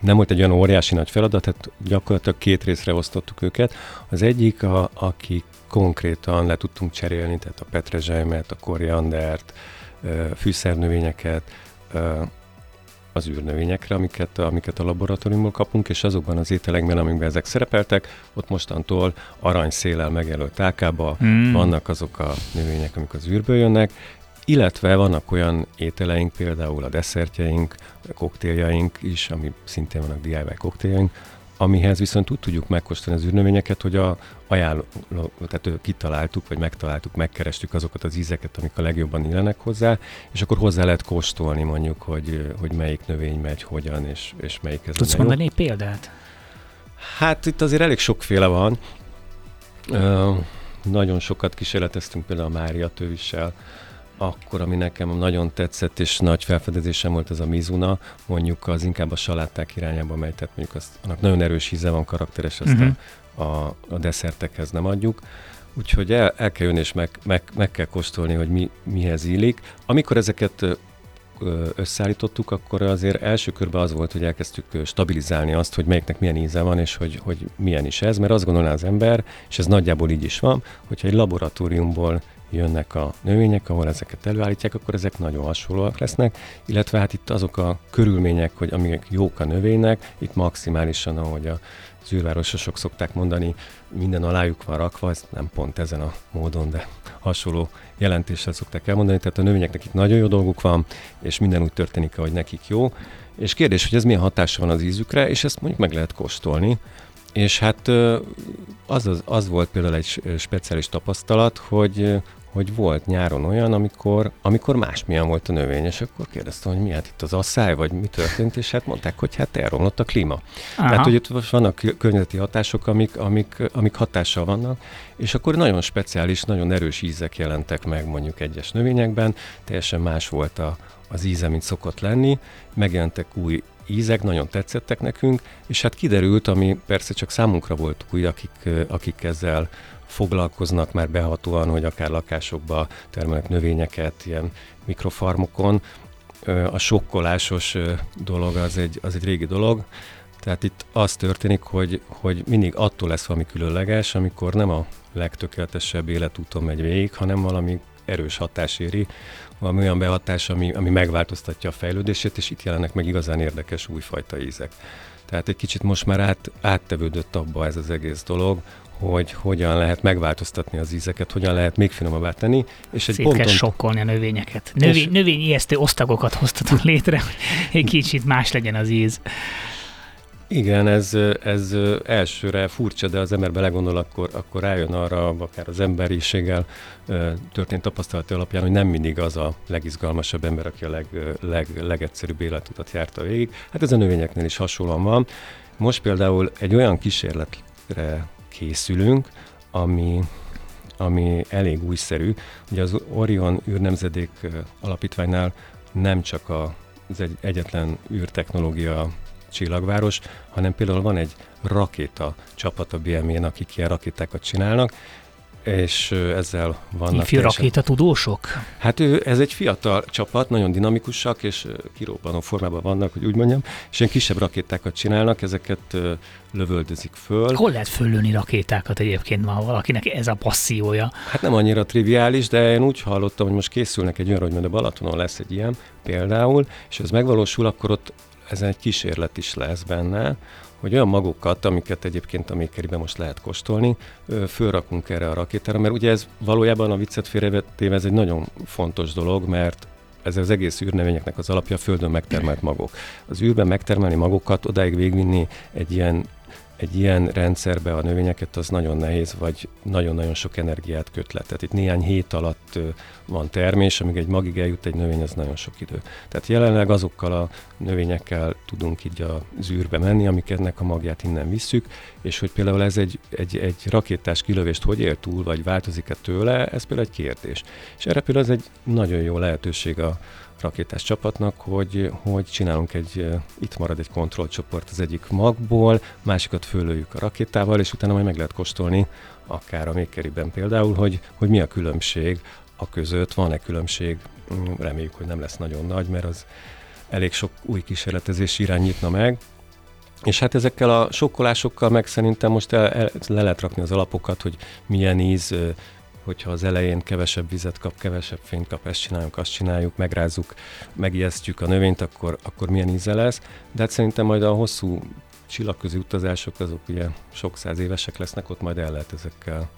nem volt egy olyan óriási nagy feladat, tehát gyakorlatilag két részre osztottuk őket. Az egyik, a, aki konkrétan le tudtunk cserélni, tehát a petrezselymet, a koriandert, fűszernövényeket, az űrnövényekre, amiket, amiket a laboratóriumból kapunk, és azokban az ételekben, amikben ezek szerepeltek, ott mostantól aranyszélel megjelölt tákába mm. vannak azok a növények, amik az űrből jönnek, illetve vannak olyan ételeink, például a desszertjeink, a koktéljaink is, ami szintén vannak DIY koktéljaink, amihez viszont úgy tudjuk megkóstolni az űrnövényeket, hogy a ajánló, tehát kitaláltuk, vagy megtaláltuk, megkerestük azokat az ízeket, amik a legjobban illenek hozzá, és akkor hozzá lehet kóstolni mondjuk, hogy, hogy melyik növény megy, hogyan, és, és melyik ez Tudsz mondani egy példát? Hát itt azért elég sokféle van. Uh, nagyon sokat kísérleteztünk például a Mária tövissel, akkor, ami nekem nagyon tetszett, és nagy felfedezésem volt ez a Mizuna, mondjuk az inkább a saláták irányába megy, tehát mondjuk az, annak nagyon erős íze van, karakteres, ezt uh-huh. a, a, a desszertekhez nem adjuk. Úgyhogy el, el kell jönni, és meg, meg, meg kell kóstolni, hogy mi, mihez illik. Amikor ezeket összeállítottuk, akkor azért első körben az volt, hogy elkezdtük stabilizálni azt, hogy melyiknek milyen íze van, és hogy, hogy milyen is ez, mert azt gondolná az ember, és ez nagyjából így is van, hogyha egy laboratóriumból jönnek a növények, ahol ezeket előállítják, akkor ezek nagyon hasonlóak lesznek, illetve hát itt azok a körülmények, hogy amik jók a növénynek, itt maximálisan, ahogy a zűrvárososok szokták mondani, minden alájuk van rakva, ez nem pont ezen a módon, de hasonló jelentéssel szokták elmondani, tehát a növényeknek itt nagyon jó dolguk van, és minden úgy történik, ahogy nekik jó, és kérdés, hogy ez milyen hatása van az ízükre, és ezt mondjuk meg lehet kóstolni, és hát az, az, az volt például egy speciális tapasztalat, hogy hogy volt nyáron olyan, amikor, amikor másmilyen volt a növény, és akkor kérdeztem, hogy mi hát itt az asszály, vagy mi történt, és hát mondták, hogy hát elromlott a klíma. Aha. Tehát, hogy itt vannak környezeti hatások, amik, amik, amik hatással vannak, és akkor nagyon speciális, nagyon erős ízek jelentek meg mondjuk egyes növényekben, teljesen más volt a, az íze, mint szokott lenni, megjelentek új ízek, nagyon tetszettek nekünk, és hát kiderült, ami persze csak számunkra volt új, akik, akik ezzel foglalkoznak már behatóan, hogy akár lakásokba termelnek növényeket, ilyen mikrofarmokon. A sokkolásos dolog az egy, az egy régi dolog, tehát itt az történik, hogy, hogy mindig attól lesz valami különleges, amikor nem a legtökéletesebb életúton megy végig, hanem valami erős hatás éri, valami olyan behatás, ami, ami megváltoztatja a fejlődését, és itt jelennek meg igazán érdekes újfajta ízek. Tehát egy kicsit most már át, áttevődött abba ez az egész dolog, hogy hogyan lehet megváltoztatni az ízeket, hogyan lehet még finomabbá tenni. És egy Szét ponton... kell sokkolni a növényeket. Növény, és... Növény ijesztő osztagokat hoztatok létre, hogy egy kicsit más legyen az íz. Igen, ez, ez elsőre furcsa, de az ember belegondol, akkor, akkor rájön arra, akár az emberiséggel történt tapasztalat alapján, hogy nem mindig az a legizgalmasabb ember, aki a leg, leg, legegyszerűbb életutat járta végig. Hát ez a növényeknél is hasonlóan van. Most például egy olyan kísérletre készülünk, ami, ami elég újszerű. Ugye az Orion űrnemzedék alapítványnál nem csak a, az egy, egyetlen űrtechnológia csillagváros, hanem például van egy rakéta csapat a BME-n, akik ilyen rakétákat csinálnak, és ezzel vannak... Ifjú rakéta tudósok? Hát ő, ez egy fiatal csapat, nagyon dinamikusak, és kirobbanó formában vannak, hogy úgy mondjam, és ilyen kisebb rakétákat csinálnak, ezeket lövöldözik föl. Hol lehet föllőni rakétákat egyébként ma valakinek ez a passziója? Hát nem annyira triviális, de én úgy hallottam, hogy most készülnek egy olyan, hogy majd a Balatonon lesz egy ilyen például, és ez megvalósul, akkor ott ezen egy kísérlet is lesz benne, hogy olyan magokat, amiket egyébként a mékeriben most lehet kóstolni, fölrakunk erre a rakétára, mert ugye ez valójában a viccet félrevetéve ez egy nagyon fontos dolog, mert ez az egész űrnövényeknek az alapja a Földön megtermelt magok. Az űrben megtermelni magokat, odáig végvinni egy ilyen egy ilyen rendszerbe a növényeket az nagyon nehéz, vagy nagyon-nagyon sok energiát köt le. Tehát itt néhány hét alatt van termés, amíg egy magig eljut egy növény, az nagyon sok idő. Tehát jelenleg azokkal a növényekkel tudunk így a zűrbe menni, amik ennek a magját innen visszük, és hogy például ez egy, egy, egy rakétás kilövést hogy él túl, vagy változik-e tőle, ez például egy kérdés. És erre például ez egy nagyon jó lehetőség a, rakétás csapatnak, hogy, hogy csinálunk egy, itt marad egy kontrollcsoport az egyik magból, másikat fölöljük a rakétával, és utána majd meg lehet kóstolni, akár a Makeriben például, hogy, hogy mi a különbség a között, van-e különbség, mm, reméljük, hogy nem lesz nagyon nagy, mert az elég sok új kísérletezés irány nyitna meg, és hát ezekkel a sokkolásokkal meg szerintem most el, el, le lehet rakni az alapokat, hogy milyen íz, hogyha az elején kevesebb vizet kap, kevesebb fényt kap, ezt csináljuk, azt csináljuk, megrázzuk, megijesztjük a növényt, akkor, akkor milyen íze lesz. De hát szerintem majd a hosszú csillagközi utazások azok ugye sok száz évesek lesznek, ott majd el lehet ezekkel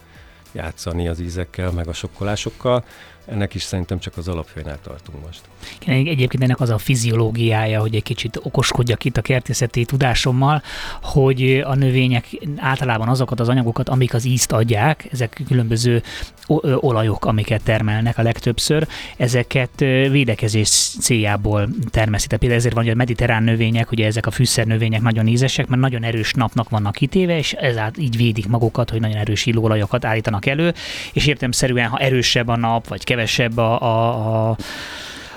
játszani az ízekkel, meg a sokkolásokkal. Ennek is szerintem csak az alapjainál tartunk most. Egyébként ennek az a fiziológiája, hogy egy kicsit okoskodjak itt a kertészeti tudásommal, hogy a növények általában azokat az anyagokat, amik az ízt adják, ezek különböző olajok, amiket termelnek a legtöbbször, ezeket védekezés céljából termesztik. Például ezért van, hogy a mediterrán növények, ugye ezek a fűszer növények nagyon ízesek, mert nagyon erős napnak vannak kitéve, és ezáltal így védik magukat, hogy nagyon erős illóolajokat állítanak elő, és értemszerűen, ha erősebb a nap, vagy kevesebb a, a, a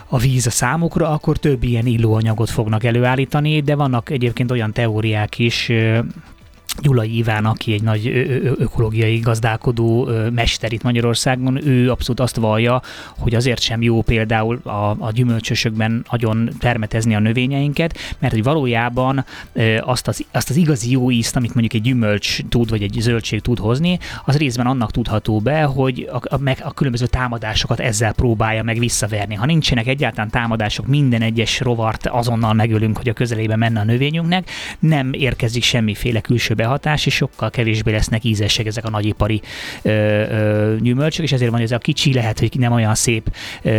a víz a számukra, akkor több ilyen illóanyagot fognak előállítani, de vannak egyébként olyan teóriák is, Gyulai Iván, aki egy nagy ökológiai gazdálkodó mester itt Magyarországon, ő abszolút azt vallja, hogy azért sem jó például a, a gyümölcsösökben nagyon termetezni a növényeinket, mert hogy valójában azt az, azt az igazi jó ízt, amit mondjuk egy gyümölcs tud, vagy egy zöldség tud hozni, az részben annak tudható be, hogy a, a, meg a különböző támadásokat ezzel próbálja meg visszaverni. Ha nincsenek egyáltalán támadások, minden egyes rovart azonnal megölünk, hogy a közelébe menne a növényünknek, nem érkezik semmiféle külső behatás, és sokkal kevésbé lesznek ízesek ezek a nagyipari ö, ö, gyümölcsök, és ezért van, hogy ez a kicsi lehet, hogy nem olyan szép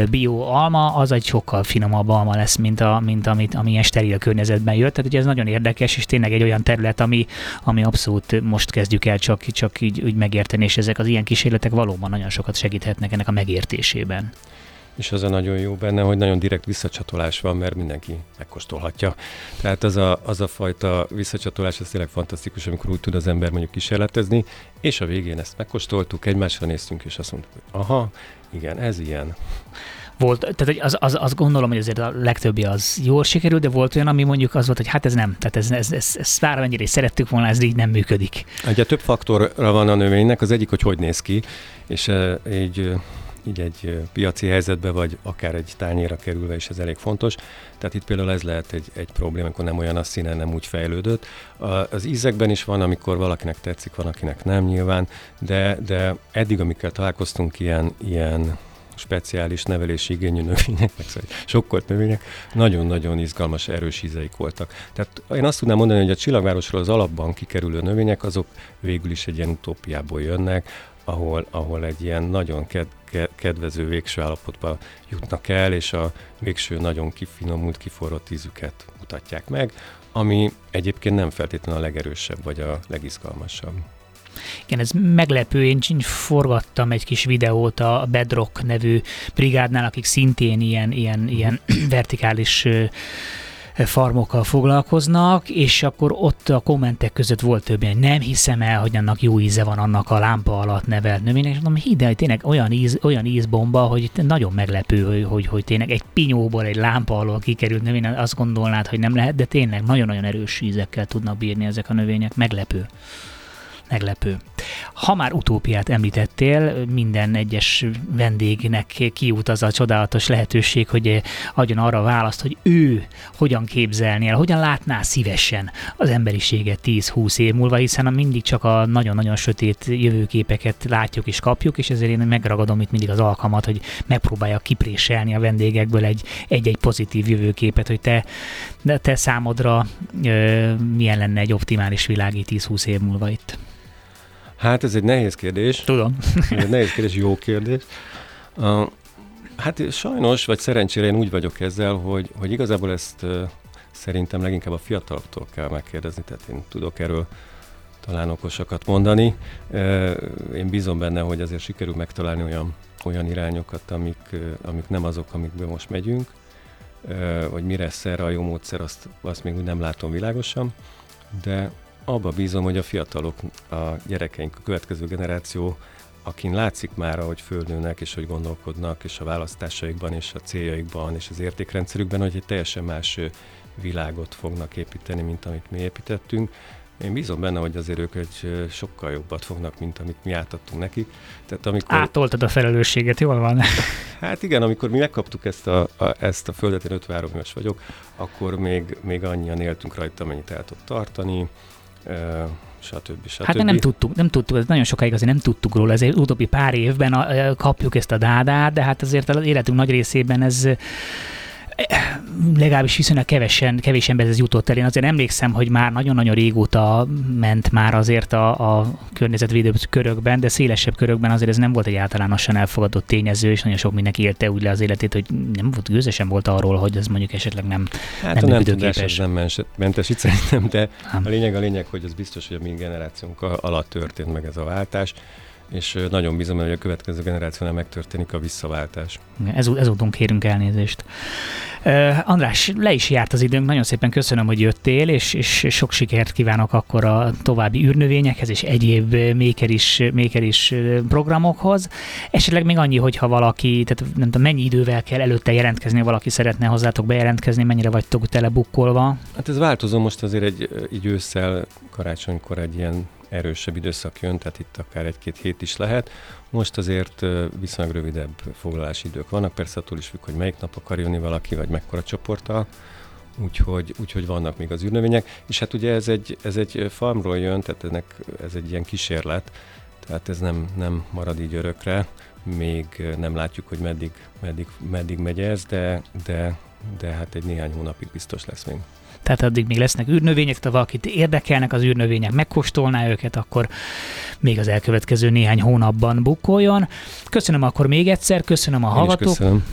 bio alma, az egy sokkal finomabb alma lesz, mint, a, mint amit, ami ilyen steril környezetben jött. Tehát ugye ez nagyon érdekes, és tényleg egy olyan terület, ami, ami abszolút most kezdjük el csak, csak így, így megérteni, és ezek az ilyen kísérletek valóban nagyon sokat segíthetnek ennek a megértésében. És az a nagyon jó benne, hogy nagyon direkt visszacsatolás van, mert mindenki megkóstolhatja. Tehát az a, az a fajta visszacsatolás, az tényleg fantasztikus, amikor úgy tud az ember mondjuk kísérletezni, és a végén ezt megkóstoltuk, egymásra néztünk, és azt mondtuk, hogy aha, igen, ez ilyen volt, tehát az, az, azt gondolom, hogy azért a legtöbbi az jól sikerült, de volt olyan, ami mondjuk az volt, hogy hát ez nem, tehát ez, ez, ez, ez mennyire is szerettük volna, ez így nem működik. Ugye több faktorra van a növénynek, az egyik, hogy hogy néz ki, és e, így így egy piaci helyzetbe, vagy akár egy tányéra kerülve is ez elég fontos. Tehát itt például ez lehet egy, egy probléma, amikor nem olyan a színe, nem úgy fejlődött. Az ízekben is van, amikor valakinek tetszik, van, akinek nem nyilván, de, de eddig, amikkel találkoztunk ilyen, ilyen speciális nevelési igényű növények, meg szóval sokkolt növények, nagyon-nagyon izgalmas, erős ízeik voltak. Tehát én azt tudnám mondani, hogy a csillagvárosról az alapban kikerülő növények, azok végül is egy ilyen utópiából jönnek, ahol, ahol egy ilyen nagyon ked, kedvező végső állapotba jutnak el, és a végső nagyon kifinomult, kiforrott ízüket mutatják meg, ami egyébként nem feltétlenül a legerősebb vagy a legizgalmasabb. Igen, ez meglepő. Én forgattam egy kis videót a Bedrock nevű brigádnál, akik szintén ilyen, ilyen, ilyen vertikális farmokkal foglalkoznak, és akkor ott a kommentek között volt több, hogy nem hiszem el, hogy annak jó íze van annak a lámpa alatt nevelt növénynek, és mondom, hidd el, hogy tényleg olyan, íz, olyan ízbomba, hogy nagyon meglepő, hogy, hogy, hogy tényleg egy pinyóból, egy lámpa alól kikerült növény, azt gondolnád, hogy nem lehet, de tényleg nagyon-nagyon erős ízekkel tudnak bírni ezek a növények, meglepő meglepő. Ha már utópiát említettél, minden egyes vendégnek kiút az a csodálatos lehetőség, hogy adjon arra választ, hogy ő hogyan képzelni el, hogyan látná szívesen az emberiséget 10-20 év múlva, hiszen mindig csak a nagyon-nagyon sötét jövőképeket látjuk és kapjuk, és ezért én megragadom itt mindig az alkalmat, hogy megpróbálja kipréselni a vendégekből egy, egy-egy pozitív jövőképet, hogy te, te számodra ö, milyen lenne egy optimális világi 10-20 év múlva itt. Hát ez egy nehéz kérdés. Tudom. ez egy nehéz kérdés, jó kérdés. Uh, hát sajnos, vagy szerencsére én úgy vagyok ezzel, hogy, hogy igazából ezt uh, szerintem leginkább a fiataloktól kell megkérdezni, tehát én tudok erről talán okosakat mondani. Én bízom benne, hogy azért sikerül megtalálni olyan, olyan irányokat, amik, amik nem azok, amikbe most megyünk, hogy mire lesz erre a jó módszer, azt, azt még úgy nem látom világosan, de abba bízom, hogy a fiatalok, a gyerekeink, a következő generáció, akin látszik már, hogy fölnőnek, és hogy gondolkodnak, és a választásaikban, és a céljaikban, és az értékrendszerükben, hogy egy teljesen más világot fognak építeni, mint amit mi építettünk. Én bízom benne, hogy azért ők egy sokkal jobbat fognak, mint amit mi átadtunk nekik. Tehát amikor... Átoltad a felelősséget, jól van? Hát igen, amikor mi megkaptuk ezt a, a, ezt a földet, én 53 éves vagyok, akkor még, még annyian éltünk rajta, amennyit el tud tartani stb. stb. Hát nem tudtuk, nem tudtuk, ez nagyon sokáig azért nem tudtuk róla, ezért utóbbi pár évben kapjuk ezt a dádát, de hát azért az életünk nagy részében ez legalábbis viszonylag kevesen, kevés ez jutott el. Én azért emlékszem, hogy már nagyon-nagyon régóta ment már azért a, a környezetvédő körökben, de szélesebb körökben azért ez nem volt egy általánosan elfogadott tényező, és nagyon sok mindenki élte úgy le az életét, hogy nem volt gőzesen volt arról, hogy ez mondjuk esetleg nem Hát nem, nem tudás nem mentesít szerintem, de nem. a lényeg a lényeg, hogy az biztos, hogy a mi generációnk alatt történt meg ez a váltás és nagyon bízom, hogy a következő generációnál megtörténik a visszaváltás. Ez, ezúton kérünk elnézést. Uh, András, le is járt az időnk, nagyon szépen köszönöm, hogy jöttél, és, és sok sikert kívánok akkor a további űrnövényekhez és egyéb maker is, maker is programokhoz. Esetleg még annyi, hogyha valaki, tehát nem tudom, mennyi idővel kell előtte jelentkezni, valaki szeretne hozzátok bejelentkezni, mennyire vagytok telebukkolva? Hát ez változó most azért egy, egy ősszel, karácsonykor egy ilyen erősebb időszak jön, tehát itt akár egy-két hét is lehet. Most azért viszonylag rövidebb foglalási idők vannak, persze attól is függ, hogy melyik nap akar jönni valaki, vagy mekkora csoporttal, úgyhogy, úgyhogy vannak még az űrnövények, és hát ugye ez egy, ez egy farmról jön, tehát ennek, ez egy ilyen kísérlet, tehát ez nem, nem marad így örökre, még nem látjuk, hogy meddig, meddig, meddig megy ez, de, de, de hát egy néhány hónapig biztos lesz még tehát addig még lesznek űrnövények, tehát valakit érdekelnek az űrnövények, megkóstolná őket, akkor még az elkövetkező néhány hónapban bukkoljon. Köszönöm akkor még egyszer, köszönöm a hallgatók. Köszönöm.